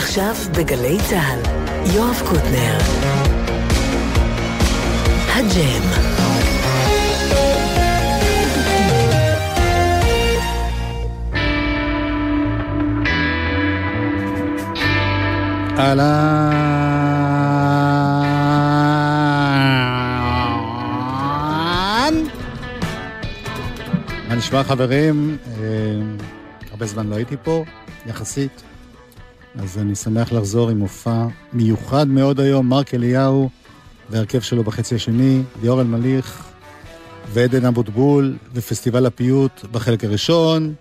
עכשיו בגלי צה"ל, יואב קוטנר. הג'ם. אהלן. מה נשמע חברים? אה, הרבה זמן לא הייתי פה, יחסית. אז אני שמח לחזור עם מופע מיוחד מאוד היום, מרק אליהו והרכב שלו בחצי השני, ליאור אלמליך ועדן אבוטבול ופסטיבל הפיוט בחלק הראשון.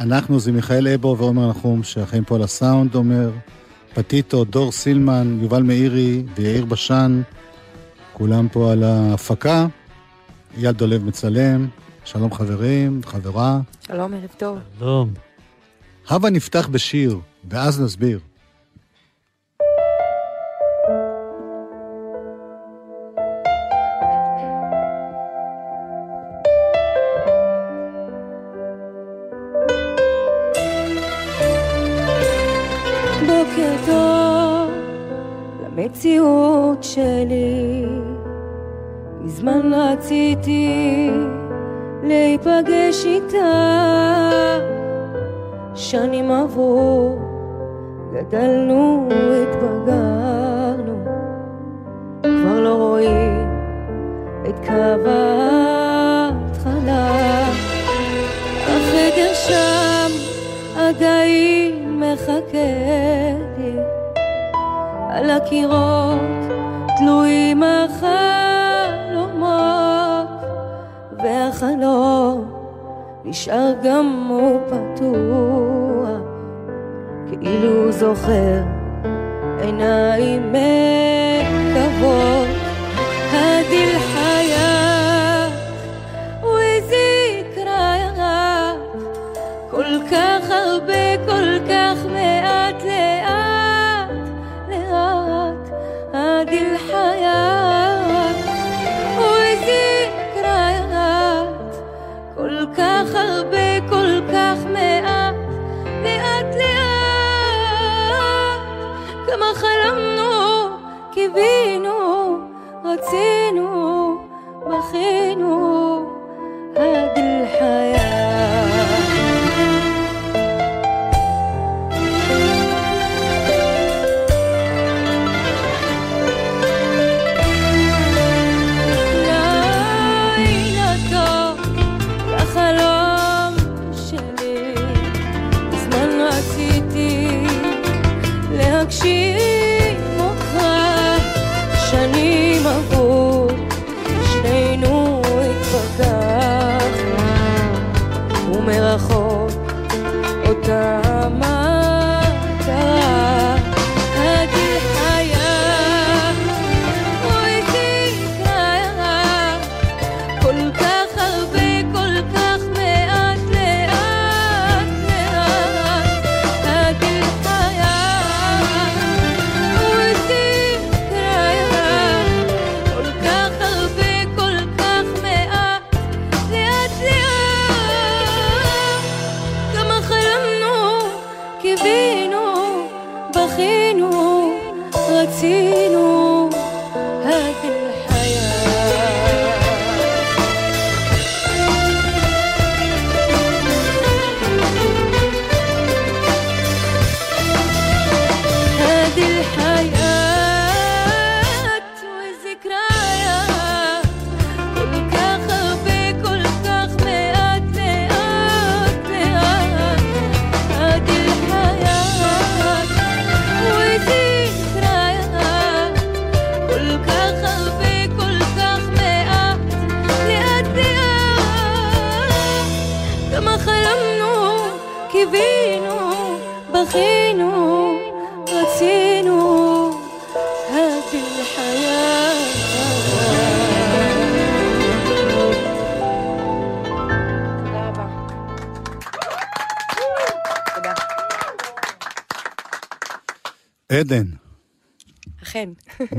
אנחנו זה מיכאל אבו ועומר נחום שאחראים פה על הסאונד, אומר. פטיטו, דור סילמן, יובל מאירי ויאיר בשן, כולם פה על ההפקה. אייל דולב מצלם, שלום חברים, חברה. שלום, ערב טוב. שלום. הבה נפתח בשיר, ואז נסביר. למציאות שלי, מזמן רציתי להיפגש איתה. שנים עברו, גדלנו, התבגרנו, כבר לא רואים את קו ההתחלה. החדר שם עדיין מחכה לי, על הקירות תלויים החלומות, והחלום נשאר גם הוא פתוח, הוא זוכר עיניים מקוות,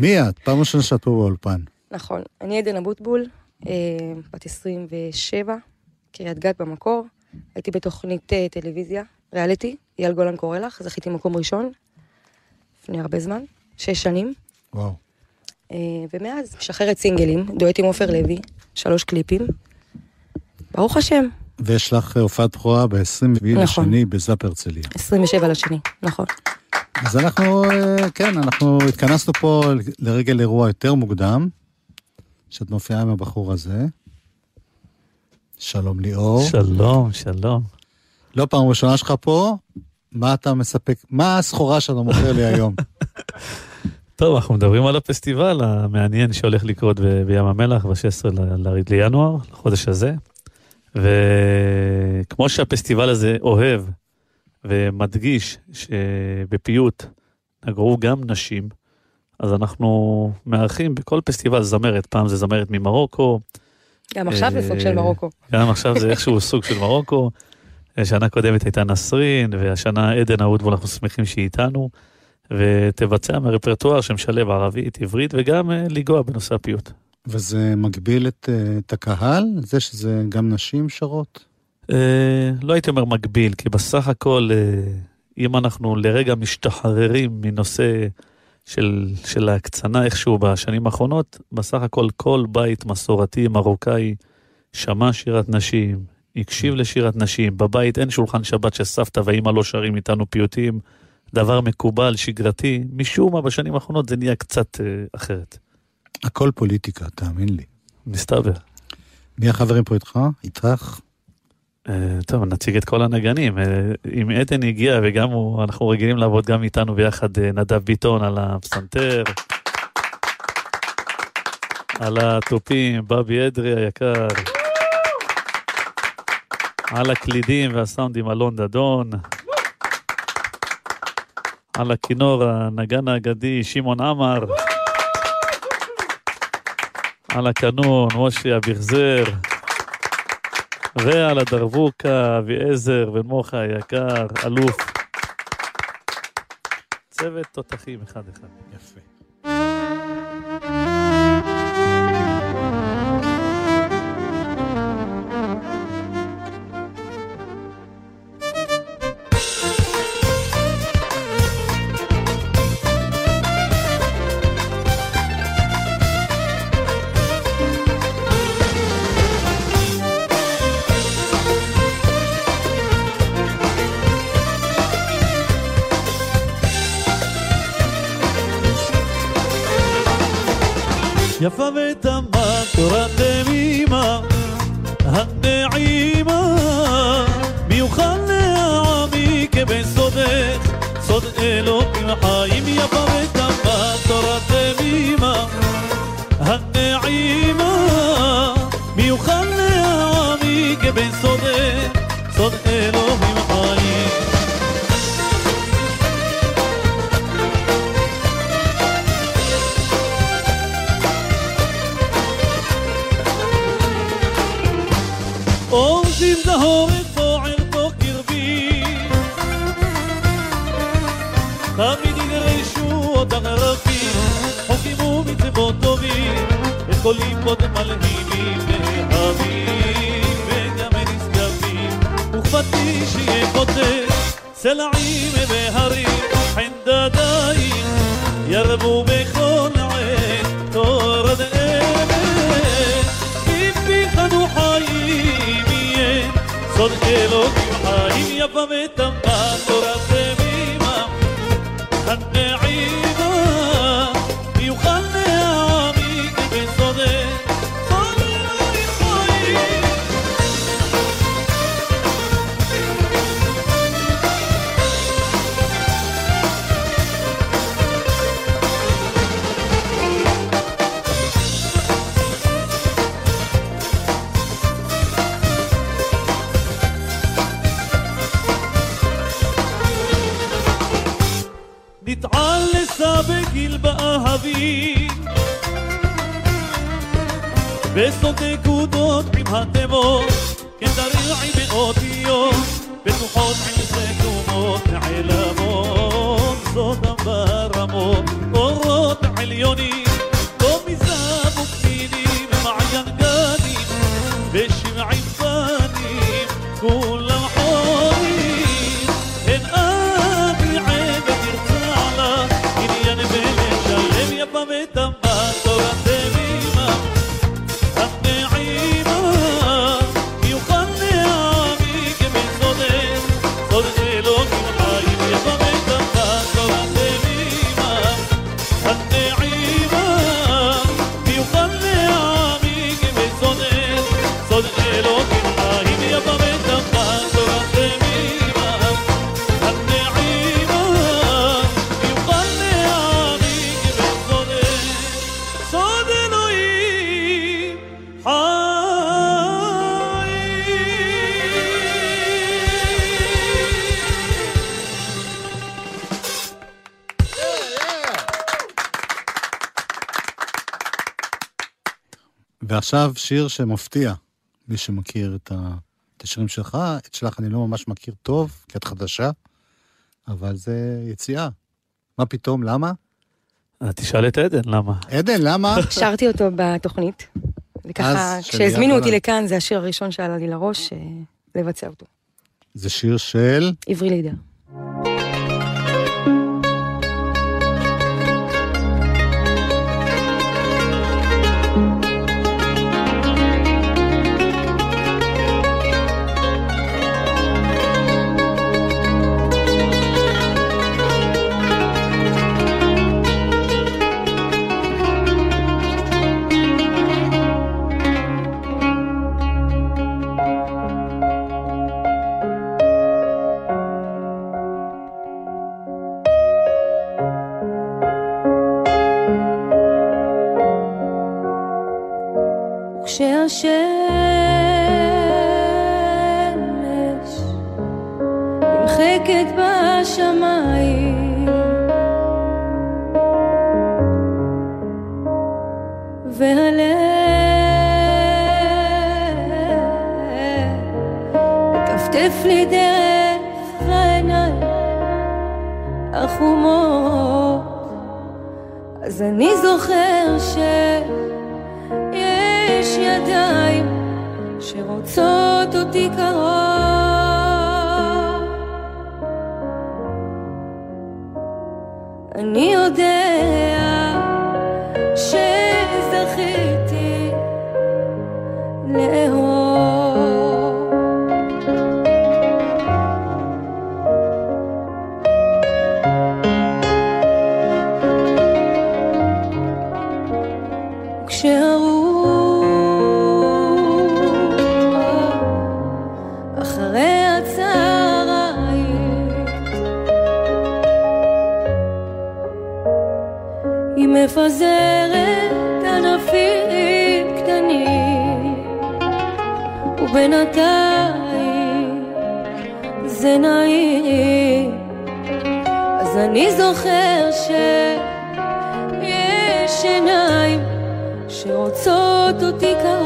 מי את? פעם ראשונה שאת פה באולפן. נכון. אני עדן אבוטבול, אה, בת 27, קריית גת במקור. הייתי בתוכנית אה, טלוויזיה, ריאליטי, אייל גולן קורא לך, זכיתי מקום ראשון. לפני הרבה זמן, שש שנים. וואו. אה, ומאז משחררת סינגלים, דואט עם עופר לוי, שלוש קליפים. ברוך השם, ויש לך הופעת בכורה ב-27 נכון. לשני בזאפ הרצליה. 27 לשני, נכון. אז אנחנו, אה, כן, אנחנו התכנסנו פה לרגל אירוע יותר מוקדם, שאת מופיעה עם הבחור הזה. שלום ליאור. שלום, שלום. לא פעם ראשונה שלך פה, מה אתה מספק, מה הסחורה שאתה מוכר לי היום? טוב, אנחנו מדברים על הפסטיבל המעניין שהולך לקרות ב- בים המלח ב-16 ל- ל- לינואר, לחודש הזה. וכמו שהפסטיבל הזה אוהב ומדגיש שבפיוט נגרו גם נשים, אז אנחנו מארחים בכל פסטיבל זמרת, פעם זה זמרת ממרוקו, גם עכשיו זה סוג של אה, מרוקו. גם עכשיו זה איכשהו סוג של מרוקו. שנה קודמת הייתה נסרין, והשנה עדן אהוד, ואנחנו שמחים שהיא איתנו, ותבצע מהרפרטואר שמשלב ערבית, עברית, וגם אה, לנגוע בנושא הפיוט. וזה מגביל את, אה, את הקהל? זה שזה גם נשים שרות? אה, לא הייתי אומר מגביל, כי בסך הכל, אה, אם אנחנו לרגע משתחררים מנושא של, של ההקצנה איכשהו בשנים האחרונות, בסך הכל כל בית מסורתי מרוקאי שמע שירת נשים, הקשיב לשירת נשים, בבית אין שולחן שבת שסבתא ואימא לא שרים איתנו פיוטים, דבר מקובל, שגרתי, משום מה בשנים האחרונות זה נהיה קצת אה, אחרת, הכל פוליטיקה, תאמין לי. מסתבר. מי החברים פה איתך? איתך? אה, טוב, נציג את כל הנגנים. אה, אם עדן הגיע וגם הוא, אנחנו רגילים לעבוד גם איתנו ביחד, אה, נדב ביטון על הפסנתר, על התופים, בבי אדרי היקר, על הקלידים והסאונדים אלון דדון, על הכינור הנגן האגדי שמעון עמר, על הקנון משה אביחזר, ועל הדרבוקה, אביעזר ומוחה היקר, אלוף. צוות תותחים אחד-אחד. יפה. יפה ותמה תורת דמימה, הנעימה, מיוחד לעמי כבסודך, סוד אלוקים חיים יפה ותמה فتيشي قطي سلعي بهري عند دايم يربو بخلعي تورد إيمي. بيبي خدو حايمي صدق لوك حايم يا فمي تنبا تورد נקודות עם התיבות כדריעי באותיות בטוחות עם ועכשיו שיר שמפתיע, מי שמכיר את, ה... את השירים שלך, את שלך אני לא ממש מכיר טוב, כי את חדשה, אבל זה יציאה. מה פתאום, למה? אה, תשאל את עדן, למה? עדן, למה? שרתי אותו בתוכנית, וככה, כשהזמינו אותי לכאן, זה השיר הראשון שעלה לי לראש, אה, לבצע אותו. זה שיר של... עברי לידר. מטפטף לי דרך העיניים החומות אז אני זוכר ש... יש ידיים שרוצות אותי קרוב. אני יודע שרוצות אותי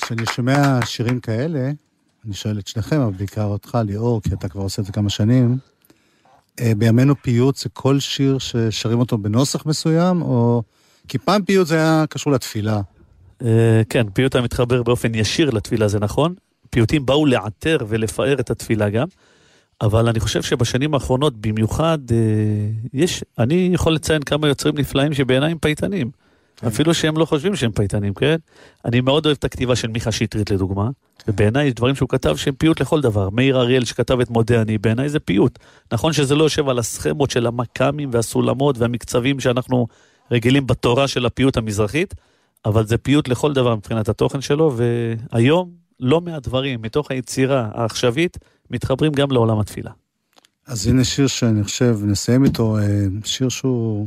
כשאני שומע שירים כאלה, אני שואל את שניכם, אבל בעיקר אותך, ליאור, כי אתה כבר עושה את זה כמה שנים. אה, בימינו פיוט זה כל שיר ששרים אותו בנוסח מסוים, או... כי פעם פיוט זה היה קשור לתפילה. אה, כן, פיוט המתחבר באופן ישיר לתפילה, זה נכון. פיוטים באו לעטר ולפאר את התפילה גם, אבל אני חושב שבשנים האחרונות במיוחד, אה, יש, אני יכול לציין כמה יוצרים נפלאים שבעיניי הם פייטנים. אפילו שהם לא חושבים שהם פייטנים, כן? אני מאוד אוהב את הכתיבה של מיכה שטרית לדוגמה, ובעיניי יש דברים שהוא כתב שהם פיוט לכל דבר. מאיר אריאל שכתב את מודה אני, בעיניי זה פיוט. נכון שזה לא יושב על הסכמות של המכ"מים והסולמות והמקצבים שאנחנו רגילים בתורה של הפיוט המזרחית, אבל זה פיוט לכל דבר מבחינת התוכן שלו, והיום לא מעט דברים מתוך היצירה העכשווית מתחברים גם לעולם התפילה. אז הנה שיר שאני חושב, נסיים איתו, אה, שיר שהוא...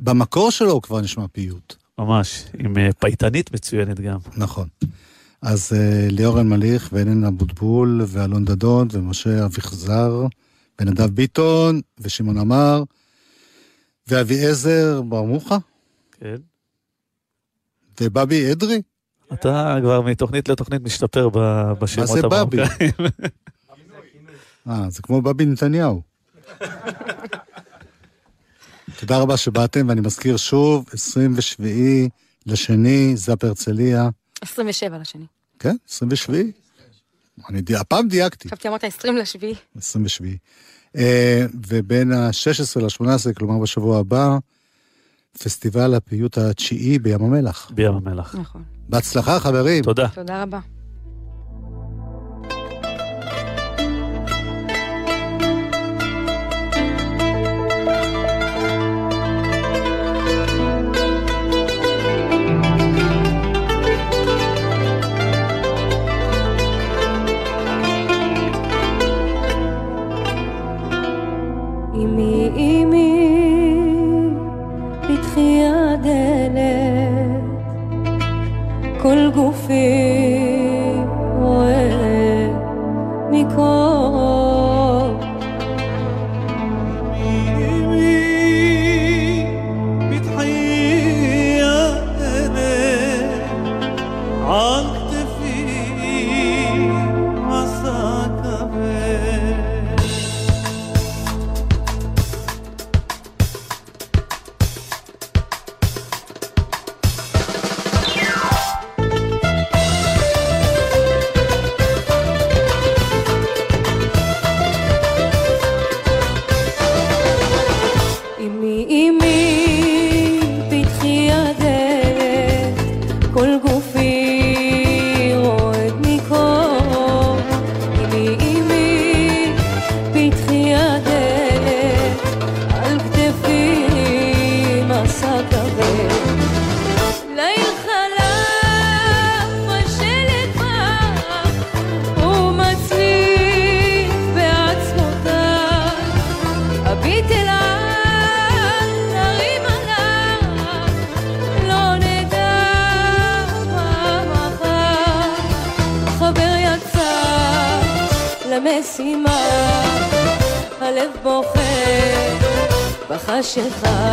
במקור שלו הוא כבר נשמע פיוט. ממש, עם אה, פייטנית מצוינת גם. נכון. אז אה, ליאור אלמליך ואלן אבוטבול ואלון דדון ומשה אביחזר ונדב ביטון ושמעון עמר ואביעזר בר מוחה כן. ובבי אדרי. אתה כבר מתוכנית לתוכנית משתפר ב- בשמות מה זה בבי? המרוקאים. אה, זה כמו בבי נתניהו. תודה רבה שבאתם, ואני מזכיר שוב, 27 לשני, זאפ הרצליה. 27 לשני. כן, 27. אני די- הפעם דייקתי, חשבתי אמרת 20 לשביעי. 27. אה, ובין ה-16 ל-18, כלומר בשבוע הבא, פסטיבל הפיוט התשיעי בים המלח. בים המלח. נכון. בהצלחה, חברים. תודה. תודה רבה. למשימה, הלב בוכה בחשיכה.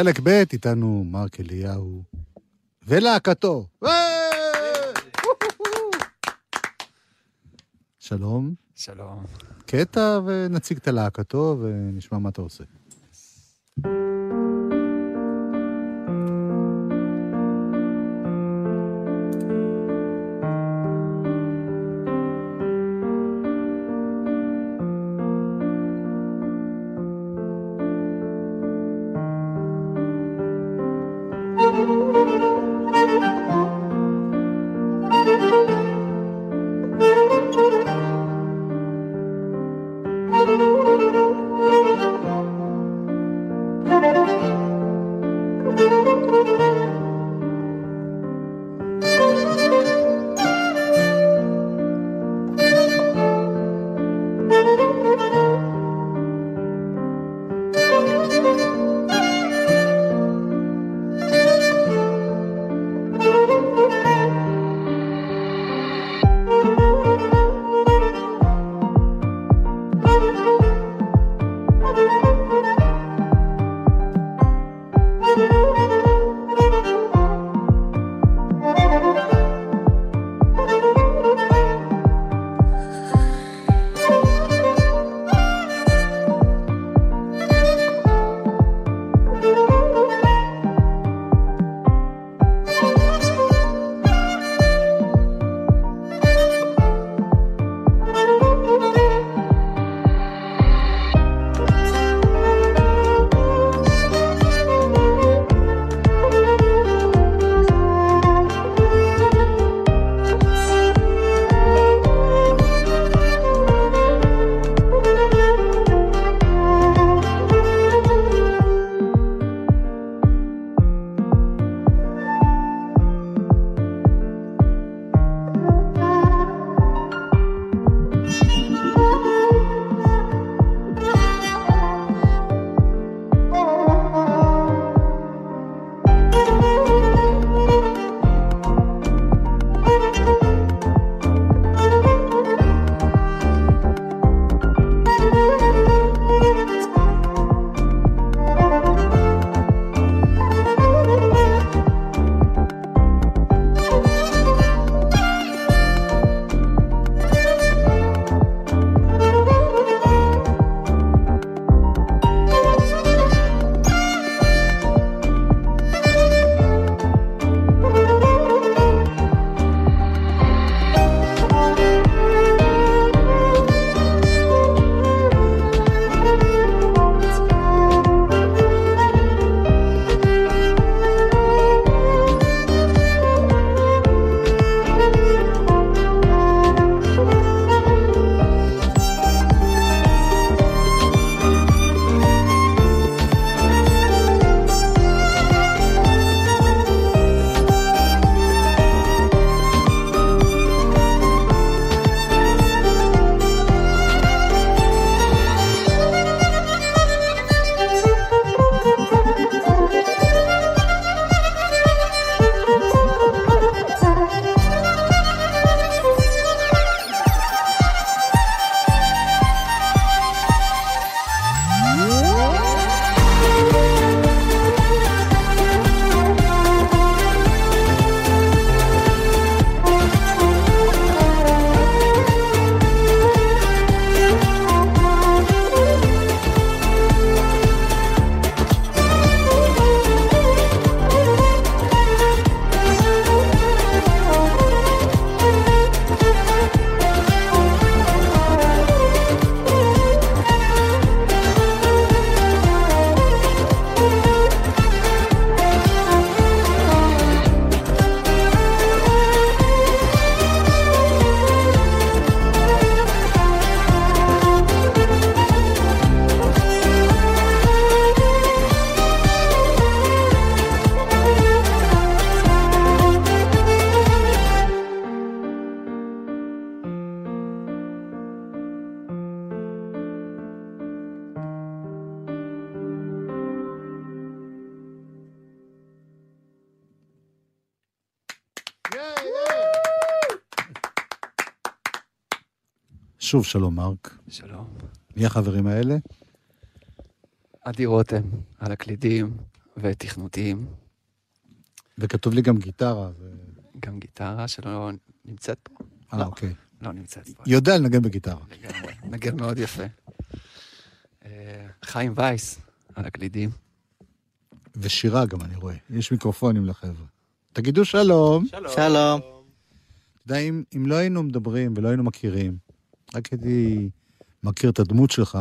חלק ב' איתנו מרק אליהו ולהקתו. שלום, שלום. קטע ונציג את הלהקתו ונשמע מה אתה עושה. שוב שלום, מרק. שלום. מי החברים האלה? עדי רותם, על הקלידים ותכנותיים. וכתוב לי גם גיטרה. ו... גם גיטרה שלא נמצאת פה. אה, לא, אוקיי. לא נמצאת פה. יודע לנגן בגיטרה. נגן מאוד יפה. אה, חיים וייס, על הקלידים. ושירה גם, אני רואה. יש מיקרופונים לחבר'ה. תגידו שלום. שלום. אתה יודע, אם, אם לא היינו מדברים ולא היינו מכירים, רק הייתי מכיר את הדמות שלך,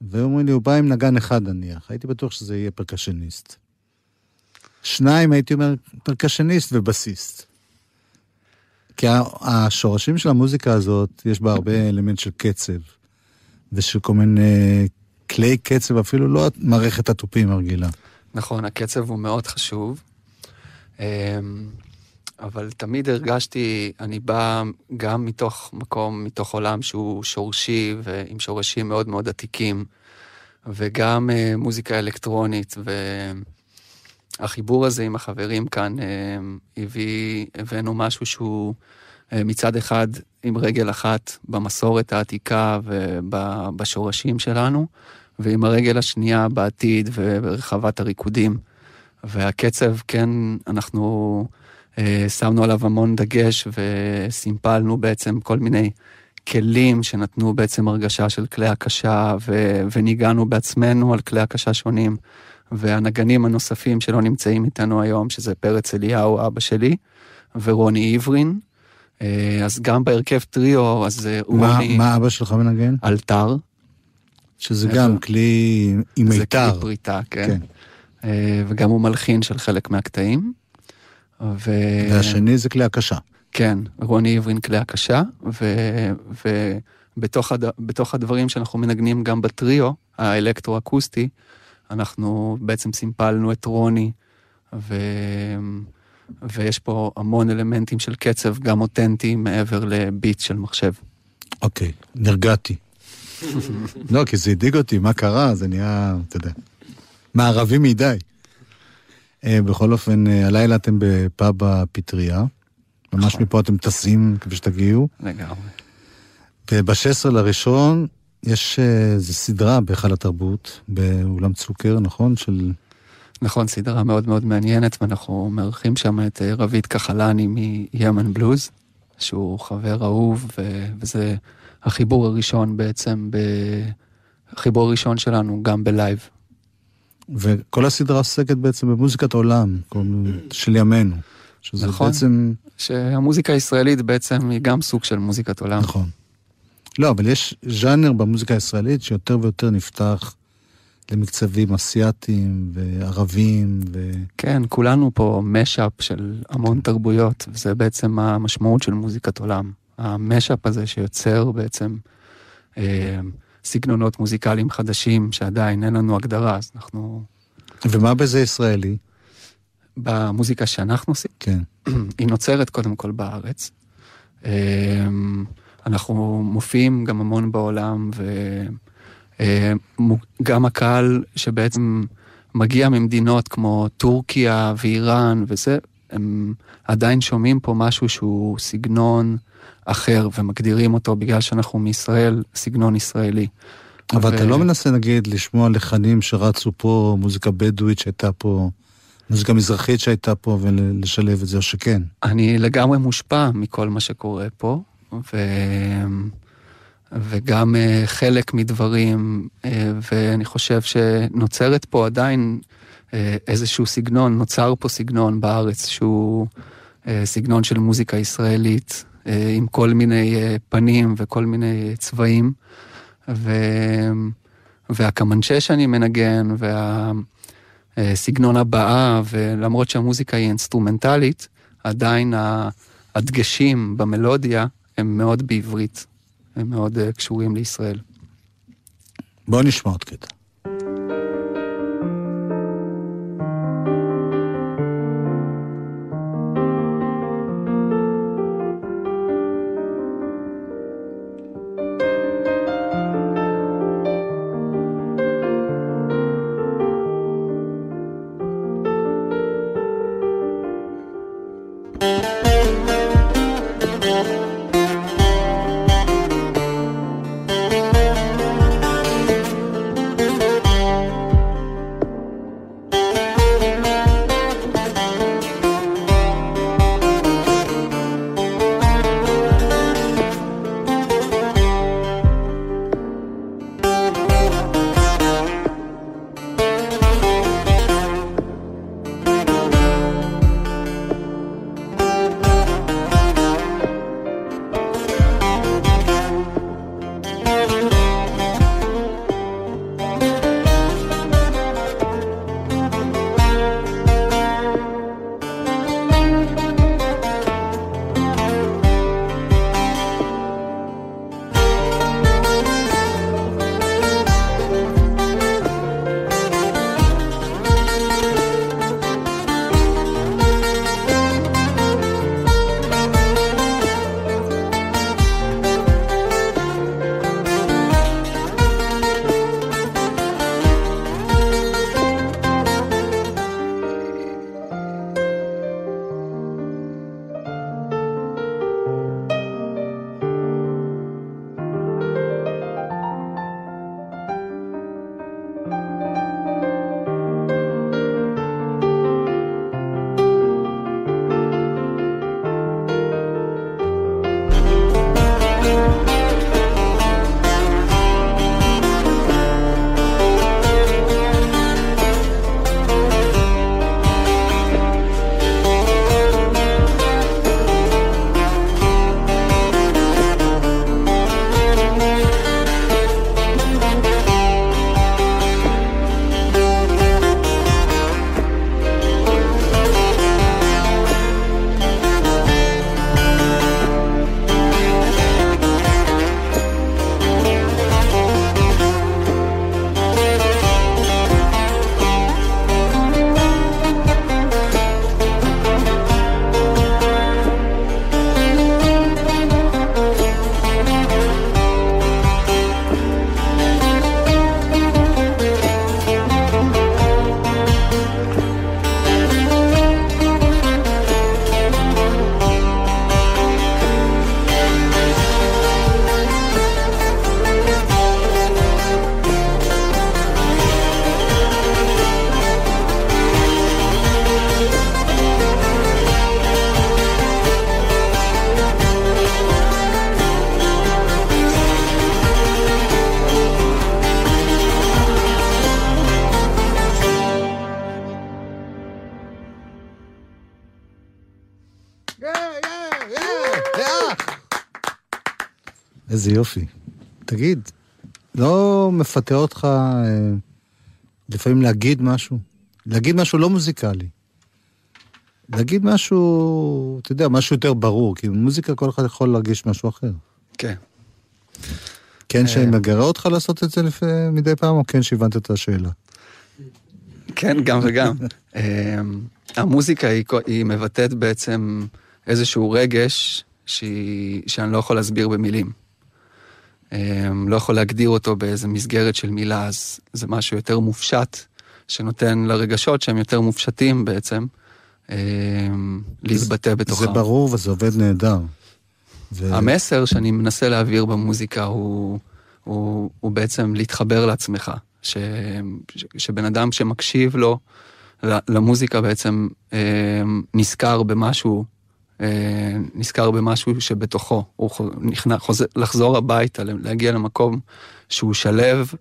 והיו אומרים לי, הוא בא עם נגן אחד נניח, הייתי בטוח שזה יהיה פרקשניסט. שניים, הייתי אומר, פרקשניסט ובסיסט. כי השורשים של המוזיקה הזאת, יש בה הרבה אלמנט של קצב, ושל כל מיני כלי קצב, אפילו לא מערכת התופים הרגילה. נכון, הקצב הוא מאוד חשוב. אמ, אבל תמיד הרגשתי, אני בא גם מתוך מקום, מתוך עולם שהוא שורשי ועם שורשים מאוד מאוד עתיקים, וגם אה, מוזיקה אלקטרונית, והחיבור הזה עם החברים כאן אה, הביא, הבאנו משהו שהוא אה, מצד אחד עם רגל אחת במסורת העתיקה ובשורשים שלנו, ועם הרגל השנייה בעתיד וברחבת הריקודים. והקצב, כן, אנחנו אה, שמנו עליו המון דגש וסימפלנו בעצם כל מיני כלים שנתנו בעצם הרגשה של כלי הקשה, ו- וניגענו בעצמנו על כלי הקשה שונים. והנגנים הנוספים שלא נמצאים איתנו היום, שזה פרץ אליהו, אבא שלי, ורוני עברין. אה, אז גם בהרכב טריו, אז אה, מה, רוני... מה אבא שלך מנגן? אלתר. שזה? גם כלי עם זה מיתר. כלי פריטה, כן. כן. אה, וגם הוא מלחין של חלק מהקטעים. ו... והשני זה כלי הקשה. כן, רוני עברין כלי הקשה, ובתוך הד... בתוך הדברים שאנחנו מנגנים גם בטריו, האלקטרו-אקוסטי, אנחנו בעצם סימפלנו את רוני, ו... ויש פה המון אלמנטים של קצב, גם אותנטי, מעבר לביט של מחשב. אוקיי, נרגעתי. לא, כי זה הדאיג אותי, מה קרה? זה נהיה, אתה יודע, מערבי מדי. אה, בכל אופן, אה, הלילה אתם בפאב הפטריה. ממש נכון. מפה אתם טסים כפי שתגיעו. לגמרי. וב-16 לראשון יש אה, איזו סדרה בהיכל התרבות, באולם צוקר, נכון? של... נכון, סדרה מאוד מאוד מעניינת, ואנחנו מארחים שם את אה, רביד כחלני מיאמן בלוז, שהוא חבר אהוב, ו- וזה החיבור הראשון בעצם, ב... החיבור הראשון שלנו גם בלייב. וכל הסדרה עוסקת בעצם במוזיקת עולם, של ימינו. שזה נכון. בעצם... שהמוזיקה הישראלית בעצם היא גם סוג של מוזיקת עולם. נכון. לא, אבל יש ז'אנר במוזיקה הישראלית שיותר ויותר נפתח למקצבים אסייתיים וערבים ו... כן, כולנו פה משאפ של המון תרבויות, וזה בעצם המשמעות של מוזיקת עולם. המשאפ הזה שיוצר בעצם אה, סגנונות מוזיקליים חדשים, שעדיין אין לנו הגדרה, אז אנחנו, ומה בזה ישראלי? במוזיקה שאנחנו עושים, כן. היא נוצרת קודם כל בארץ. אה, אנחנו מופיעים גם המון בעולם, וגם הקהל שבעצם מגיע ממדינות כמו טורקיה ואיראן וזה, הם עדיין שומעים פה משהו שהוא סגנון אחר, ומגדירים אותו בגלל שאנחנו מישראל, סגנון ישראלי. אבל ו- אתה לא מנסה, נגיד, לשמוע לחנים שרצו פה, מוזיקה בדואית שהייתה פה, מוזיקה מזרחית שהייתה פה, ולשלב את זה, או שכן? אני לגמרי מושפע מכל מה שקורה פה, ו... וגם אה, חלק מדברים, אה, ואני חושב שנוצרת פה עדיין אה, איזשהו סגנון, נוצר פה סגנון בארץ שהוא סגנון של מוזיקה ישראלית, עם כל מיני אה, פנים וכל מיני צבעים, ו... והקמנצ'ה שאני מנגן, וה... אה, סגנון הבעה, ולמרות שהמוזיקה היא אינסטרומנטלית, עדיין הדגשים במלודיה הם מאוד בעברית, הם מאוד אה, קשורים לישראל. בוא נשמע עוד קטע. איזה יופי. תגיד, לא מפתה אותך אה, לפעמים להגיד משהו? להגיד משהו לא מוזיקלי. להגיד משהו, אתה יודע, משהו יותר ברור, כי במוזיקה כל אחד יכול להרגיש משהו אחר. כן. כן שמגרה אותך לעשות את זה לפי, מדי פעם, או כן שהבנת את השאלה? כן, גם וגם. אמ, המוזיקה היא, היא מבטאת בעצם איזשהו רגש שהיא, שאני לא יכול להסביר במילים. אמ, לא יכול להגדיר אותו באיזה מסגרת של מילה, אז זה משהו יותר מופשט, שנותן לרגשות שהם יותר מופשטים בעצם, אמ, להתבטא בתוכם. זה ברור וזה עובד נהדר. ו... המסר שאני מנסה להעביר במוזיקה הוא, הוא, הוא בעצם להתחבר לעצמך. ש, ש, שבן אדם שמקשיב לו, למוזיקה בעצם אה, נזכר במשהו, נזכר במשהו שבתוכו. הוא נכנע, חוזר, לחזור הביתה, להגיע למקום שהוא שלב,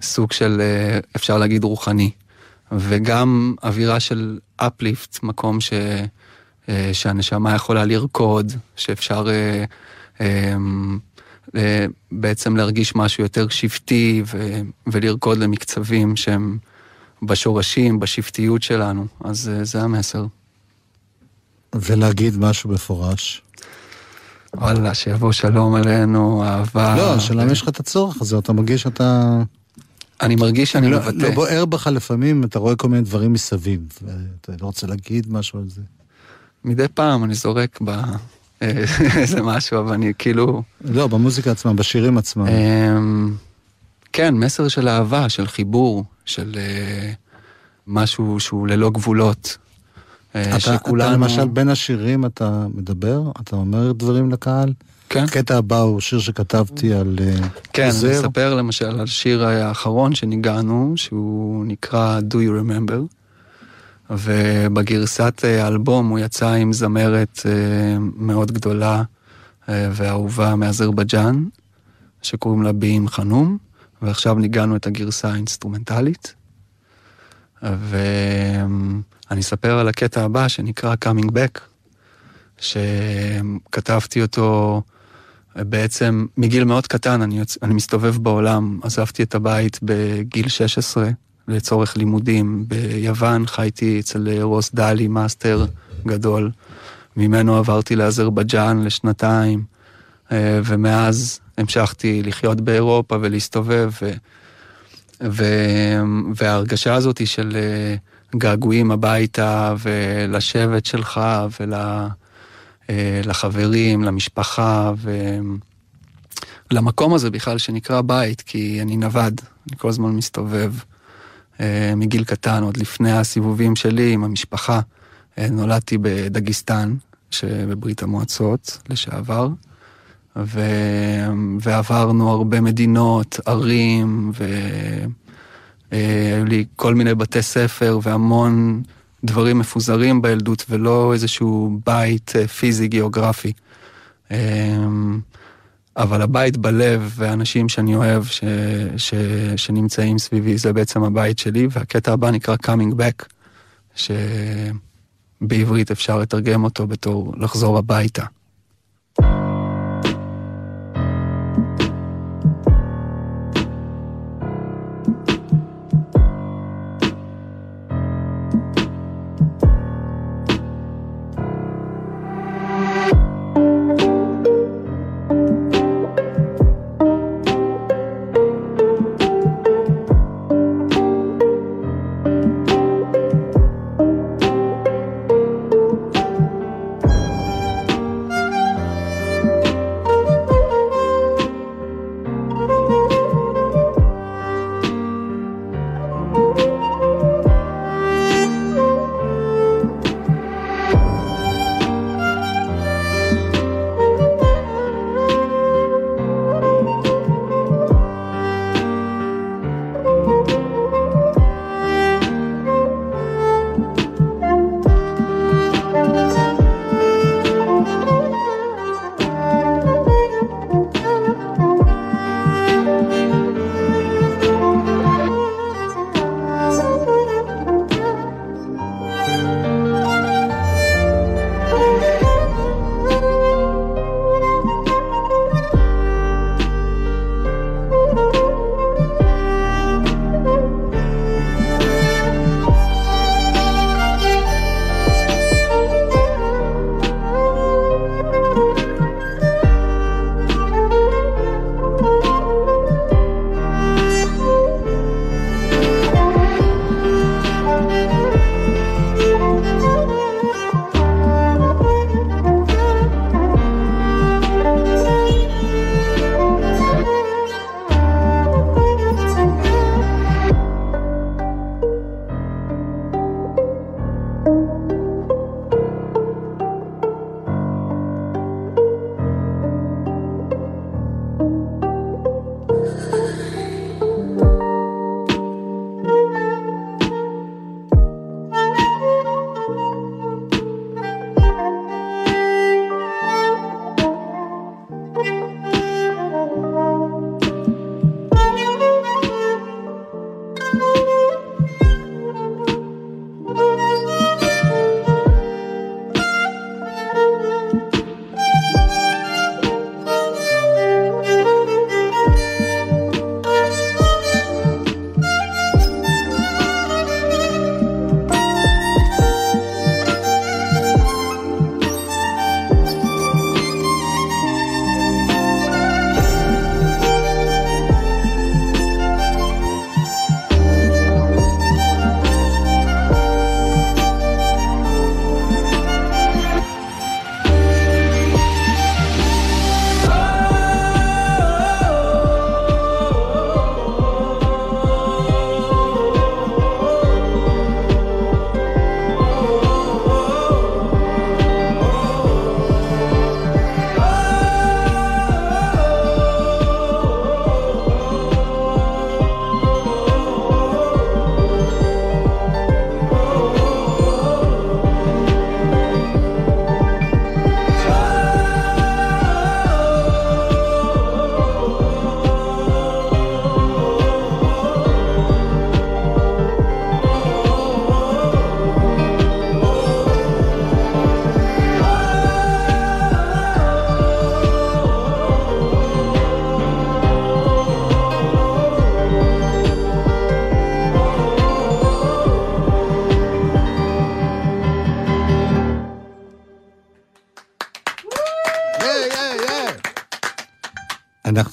וסוג של, אה, אפשר להגיד, רוחני. וגם אווירה של אפליפט, מקום ש... אה, שהנשמה יכולה לרקוד, שאפשר אה, אה, בעצם להרגיש משהו יותר שבטי ו, ולרקוד למקצבים שהם בשורשים, בשבטיות שלנו. אז זה המסר. ולהגיד משהו מפורש. וואלה, שיבוא שלום עלינו, אהבה. לא, השאלה אם יש לך את הצורך הזה, אתה מרגיש שאתה... אני מרגיש שאני לא, מבטא. לא בוער בך לפעמים, אתה רואה כל מיני דברים מסביב, ואתה לא רוצה להגיד משהו על זה. מדי פעם אני זורק ב... איזה משהו, אבל אני כאילו... לא, במוזיקה עצמה, בשירים עצמם. אמ, כן, מסר של אהבה, של חיבור, של אה, משהו שהוא ללא גבולות. אה, אתה, שכולנו... אתה למשל בין השירים אתה מדבר? אתה אומר דברים לקהל? כן. הקטע הבא הוא שיר שכתבתי על אה, כן, עוזר. אני אספר למשל על שיר האחרון שניגענו, שהוא נקרא Do You Remember. ובגרסת אה, האלבום הוא יצא עם זמרת מאוד גדולה אה, ואהובה מאזרבייג'אן, שקוראים לה בים חנום, ועכשיו ניגנו את הגרסה האינסטרומנטלית. ואני אספר על הקטע הבא שנקרא Coming Back, שכתבתי אותו בעצם מגיל מאוד קטן, אני, יוצ... אני מסתובב בעולם, עזבתי את הבית בגיל 16, לצורך לימודים. ביוון חייתי אצל רוס דלי, מאסטר גדול. ממנו עברתי לאזרבייג'אן לשנתיים, אה, ומאז המשכתי לחיות באירופה ולהסתובב, ו... ו... וההרגשה הזאת של אה, געגועים הביתה ולשבט שלך ולחברים, ול... אה, למשפחה ולמקום הזה בכלל שנקרא בית, כי אני נווד, אני כל הזמן מסתובב. אה, מגיל קטן, עוד לפני הסיבובים שלי עם המשפחה. אה, נולדתי בדגיסטן, שבברית המועצות לשעבר, ו... ועברנו הרבה מדינות, ערים, והיו אה, לי כל מיני בתי ספר והמון דברים מפוזרים בילדות, ולא איזשהו בית פיזי גיאוגרפי. אבל הבית בלב והאנשים שאני אוהב ש, ש, שנמצאים סביבי זה בעצם הבית שלי, והקטע הבא נקרא Coming Back, שבעברית אפשר לתרגם אותו בתור לחזור הביתה.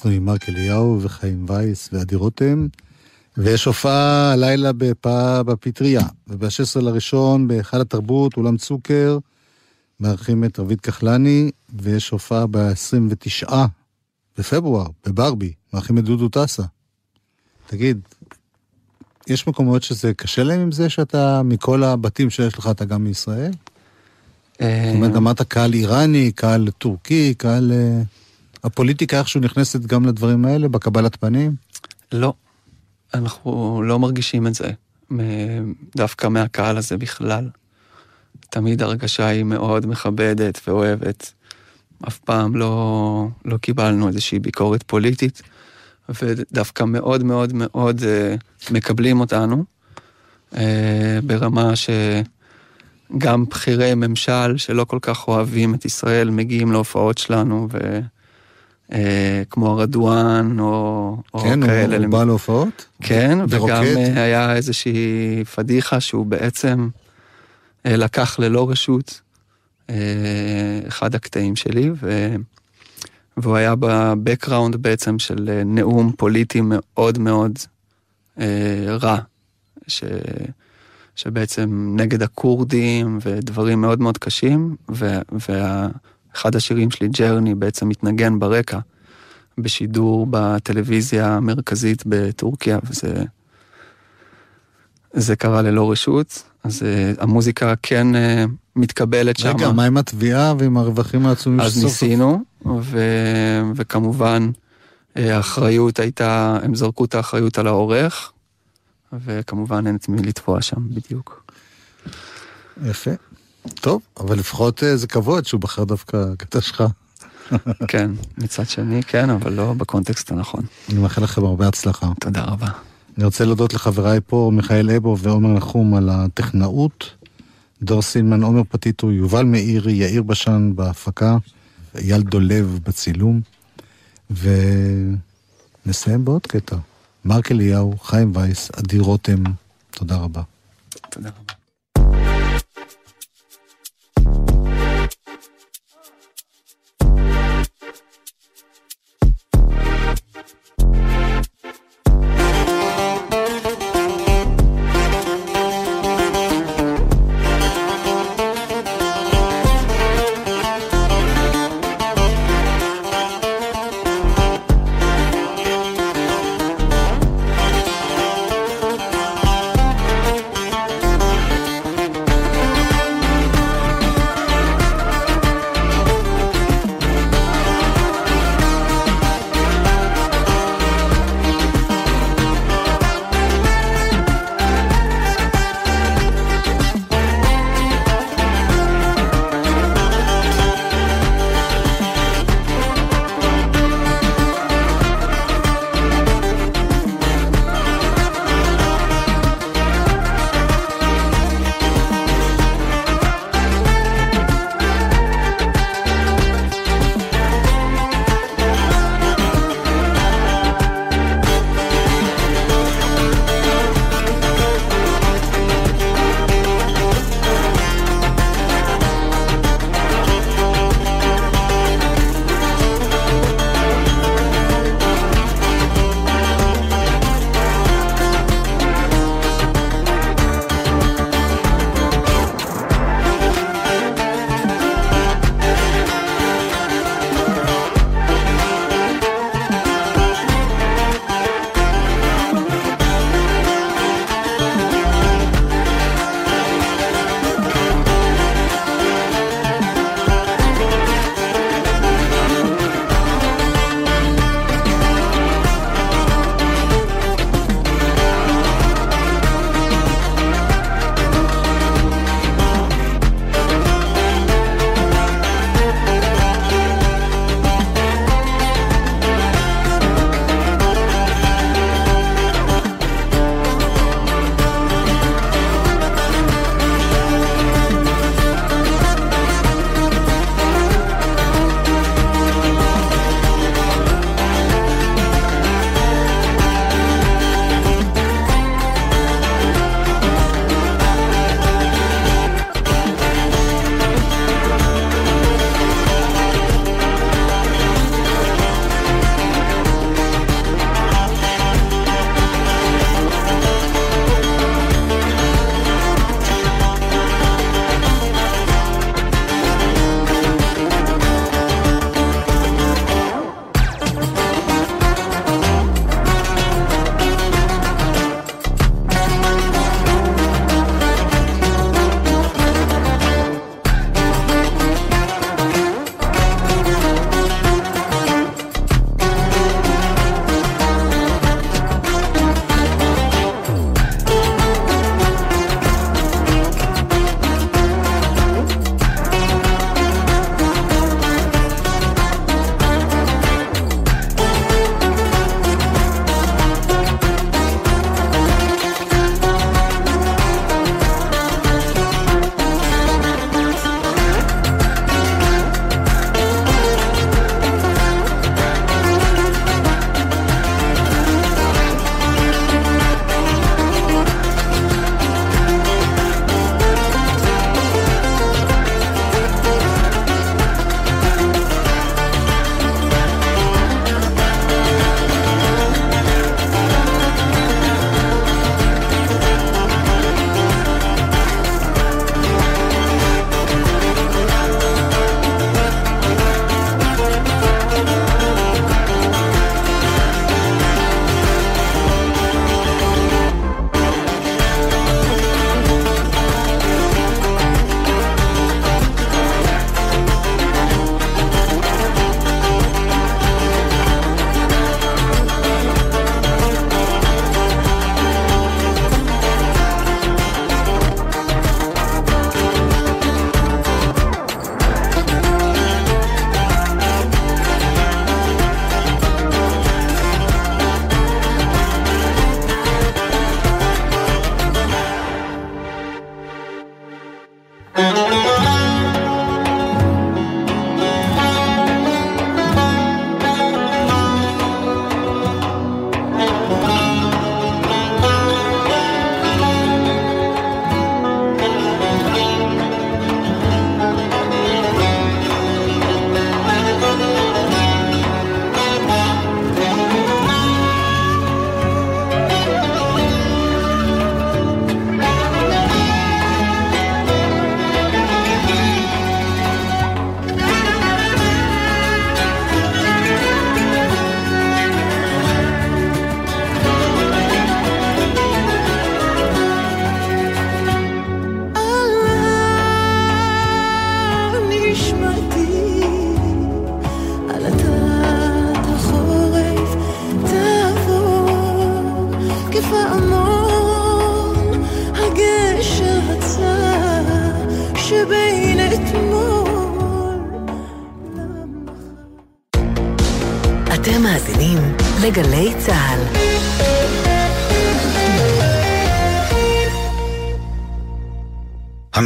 אנחנו עם מרק אליהו וחיים וייס ועדי רותם, ויש הופעה הלילה בפ... בפטריה, וב-16 לראשון בהיכל התרבות, אולם צוקר, מארחים את רבית כחלני, ויש הופעה ב-29 בפברואר, בברבי, מארחים את דודו טסה. תגיד, יש מקומות שזה קשה להם עם זה שאתה, מכל הבתים שיש לך, אתה גם מישראל? זאת אומרת, אמרת קהל איראני, קהל טורקי, קהל... אה, הפוליטיקה איכשהו נכנסת גם לדברים האלה, בקבלת פנים? לא, אנחנו לא מרגישים את זה, דווקא מהקהל הזה בכלל. תמיד הרגשה היא מאוד מכבדת ואוהבת. אף פעם לא, לא קיבלנו איזושהי ביקורת פוליטית, ודווקא מאוד מאוד מאוד uh, מקבלים אותנו, uh, ברמה שגם בכירי ממשל שלא כל כך אוהבים את ישראל מגיעים להופעות שלנו, ו... Uh, כמו רדואן או, כן, או כאלה. כן, הוא בא להופעות? כן? וגם uh, היה איזושהי פדיחה שהוא בעצם uh, לקח ללא רשות אחד הקטעים שלי, ו... והוא היה בבקראונד בעצם של נאום פוליטי מאוד מאוד רע, ש... שבעצם נגד הכורדים ודברים מאוד מאוד קשים, ו... וה... אחד השירים שלי, ג'רני, בעצם מתנגן ברקע בשידור בטלוויזיה המרכזית בטורקיה, וזה זה קרה ללא רשות, אז uh, המוזיקה כן uh, מתקבלת שם. רגע, מה עם התביעה ועם הרווחים העצומים אז ניסינו, ו... וכמובן אה, האחריות הייתה, הם זרקו את האחריות על העורך, וכמובן אין את מי לתבוע שם בדיוק. יפה. טוב, אבל לפחות זה כבוד שהוא בחר דווקא קטע שלך. כן, מצד שני כן, אבל לא בקונטקסט הנכון. אני מאחל לכם הרבה הצלחה. תודה רבה. אני רוצה להודות לחבריי פה, מיכאל אבו ועומר נחום על הטכנאות, דור סילמן, עומר פטיטו, יובל מאירי, יאיר בשן בהפקה, אייל דולב בצילום, ונסיים בעוד קטע. מרק אליהו, חיים וייס, עדי רותם, תודה רבה. תודה רבה.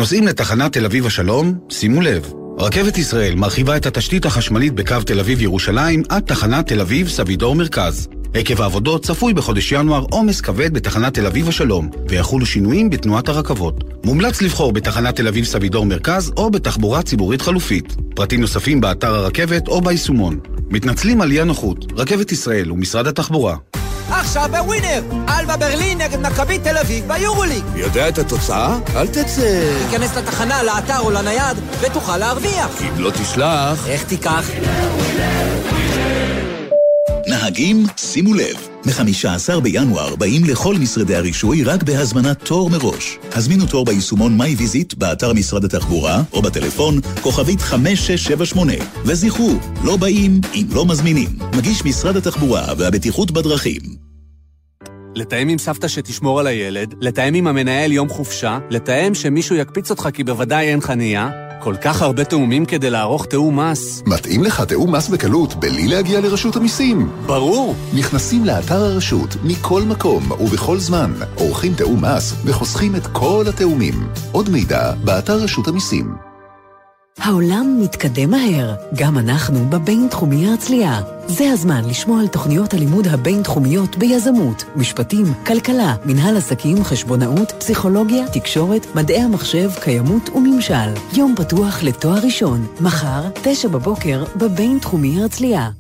הנוסעים לתחנת תל אביב השלום, שימו לב, רכבת ישראל מרחיבה את התשתית החשמלית בקו תל אביב-ירושלים עד תחנת תל אביב סבידור מרכז. עקב העבודות צפוי בחודש ינואר עומס כבד בתחנת תל אביב השלום, ויחולו שינויים בתנועת הרכבות. מומלץ לבחור בתחנת תל אביב סבידור מרכז או בתחבורה ציבורית חלופית. פרטים נוספים באתר הרכבת או ביישומון. מתנצלים על אי הנוחות, רכבת ישראל ומשרד התחבורה. עכשיו בווינר! אלבה ברלין נגד מכבי תל אביב ביורוליג! יודע את התוצאה? אל תצא. תיכנס לתחנה, לאתר או לנייד, ותוכל להרוויח. כי אם לא תשלח... איך תיקח? נהגים, שימו לב, מ-15 בינואר באים לכל משרדי הרישוי רק בהזמנת תור מראש. הזמינו תור ביישומון MyVisit באתר משרד התחבורה או בטלפון כוכבית 5678 וזכרו, לא באים אם לא מזמינים. מגיש משרד התחבורה והבטיחות בדרכים. לתאם עם סבתא שתשמור על הילד, לתאם עם המנהל יום חופשה, לתאם שמישהו יקפיץ אותך כי בוודאי אין חנייה, כל כך הרבה תאומים כדי לערוך תאום מס. מתאים לך תאום מס בקלות, בלי להגיע לרשות המיסים. ברור. נכנסים לאתר הרשות, מכל מקום ובכל זמן, עורכים תאום מס וחוסכים את כל התאומים. עוד מידע, באתר רשות המיסים. העולם מתקדם מהר, גם אנחנו בבינתחומי הרצליה. זה הזמן לשמוע על תוכניות הלימוד הבינתחומיות ביזמות, משפטים, כלכלה, מנהל עסקים, חשבונאות, פסיכולוגיה, תקשורת, מדעי המחשב, קיימות וממשל. יום פתוח לתואר ראשון, מחר, תשע בבוקר, בבינתחומי הרצליה.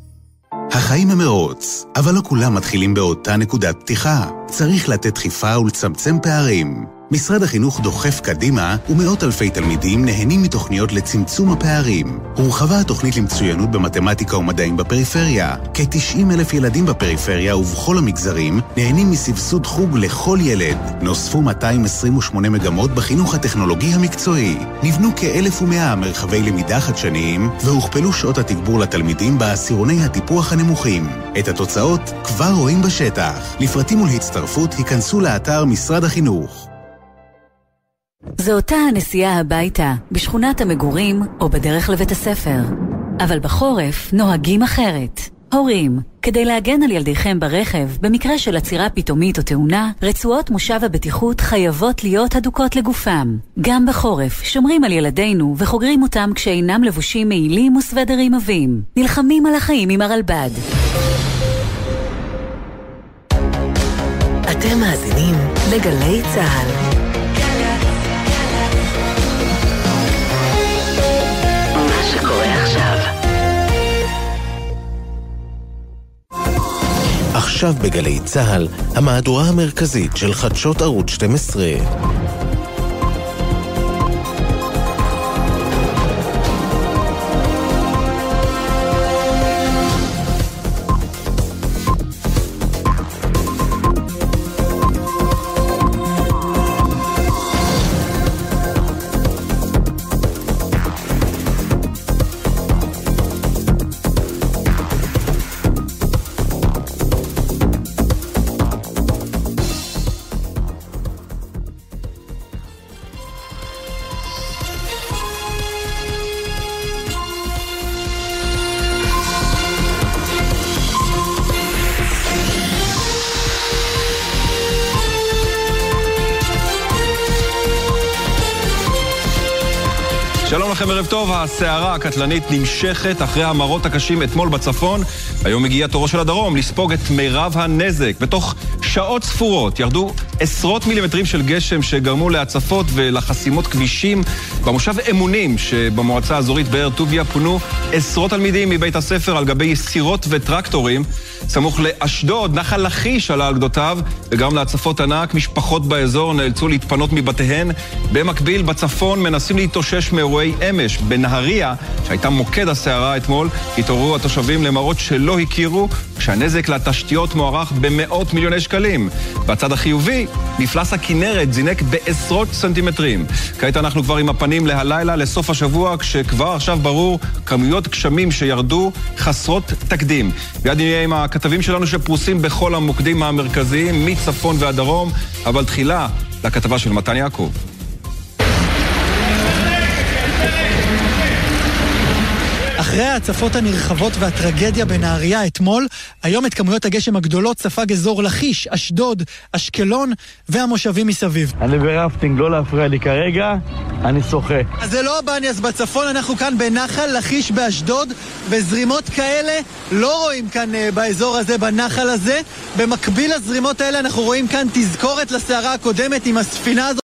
החיים הם מרוץ, אבל לא כולם מתחילים באותה נקודת פתיחה. צריך לתת דחיפה ולצמצם פערים. משרד החינוך דוחף קדימה, ומאות אלפי תלמידים נהנים מתוכניות לצמצום הפערים. הורחבה התוכנית למצוינות במתמטיקה ומדעים בפריפריה. כ-90 אלף ילדים בפריפריה ובכל המגזרים נהנים מסבסוד חוג לכל ילד. נוספו 228 מגמות בחינוך הטכנולוגי המקצועי. נבנו כ-1,100 מרחבי למידה חדשניים, והוכפלו שעות התגבור לתלמידים בעשירוני הטיפוח הנמוכים. את התוצאות כבר רואים בשטח. לפרטים ולהצטרפות היכנסו לאתר משרד החינוך. זו אותה הנסיעה הביתה, בשכונת המגורים או בדרך לבית הספר. אבל בחורף נוהגים אחרת. הורים, כדי להגן על ילדיכם ברכב, במקרה של עצירה פתאומית או תאונה, רצועות מושב הבטיחות חייבות להיות הדוקות לגופם. גם בחורף, שומרים על ילדינו וחוגרים אותם כשאינם לבושים מעילים וסוודרים עבים. נלחמים על החיים עם הרלב"ד. אתם מאזינים לגלי צה"ל. עכשיו בגלי צה"ל, המהדורה המרכזית של חדשות ערוץ 12. שלום לכם, ערב טוב. הסערה הקטלנית נמשכת אחרי המראות הקשים אתמול בצפון. היום הגיע תורו של הדרום לספוג את מירב הנזק. בתוך שעות ספורות ירדו עשרות מילימטרים של גשם שגרמו להצפות ולחסימות כבישים. במושב אמונים שבמועצה האזורית באר טוביה פונו עשרות תלמידים מבית הספר על גבי סירות וטרקטורים. סמוך לאשדוד, נחל לכיש עלה על גדותיו וגרם להצפות ענק. משפחות באזור נאלצו להתפנות מבתיהן. במקביל, בצפון מנסים להתאושש מאירועי אמש. בנהריה, שהייתה מוקד הסערה אתמול, התעוררו התושבים למראות שלא הכירו, כשהנזק לתשתיות מוערך במאות מיליוני שקלים. בצד החיובי, מפלס הכנרת זינק בעשרות סנטימטרים. כעת אנחנו כבר עם הפנים להלילה, לסוף השבוע, כשכבר עכשיו ברור כמויות גשמים שירדו חסרות תקדים. מיד נהיה עם הכתבים שלנו שפרוסים בכל המוקדים המרכזיים, מצפון ועד דרום, אבל תחילה לכתבה של מתן יעקב. אחרי ההצפות הנרחבות והטרגדיה בנהריה אתמול, היום את כמויות הגשם הגדולות ספג אזור לכיש, אשדוד, אשקלון והמושבים מסביב. אני ברפטינג, לא להפריע לי כרגע, אני שוחה. אז זה לא הבניאס בצפון, אנחנו כאן בנחל לכיש באשדוד, וזרימות כאלה לא רואים כאן uh, באזור הזה, בנחל הזה. במקביל לזרימות האלה אנחנו רואים כאן תזכורת לסערה הקודמת עם הספינה הזאת.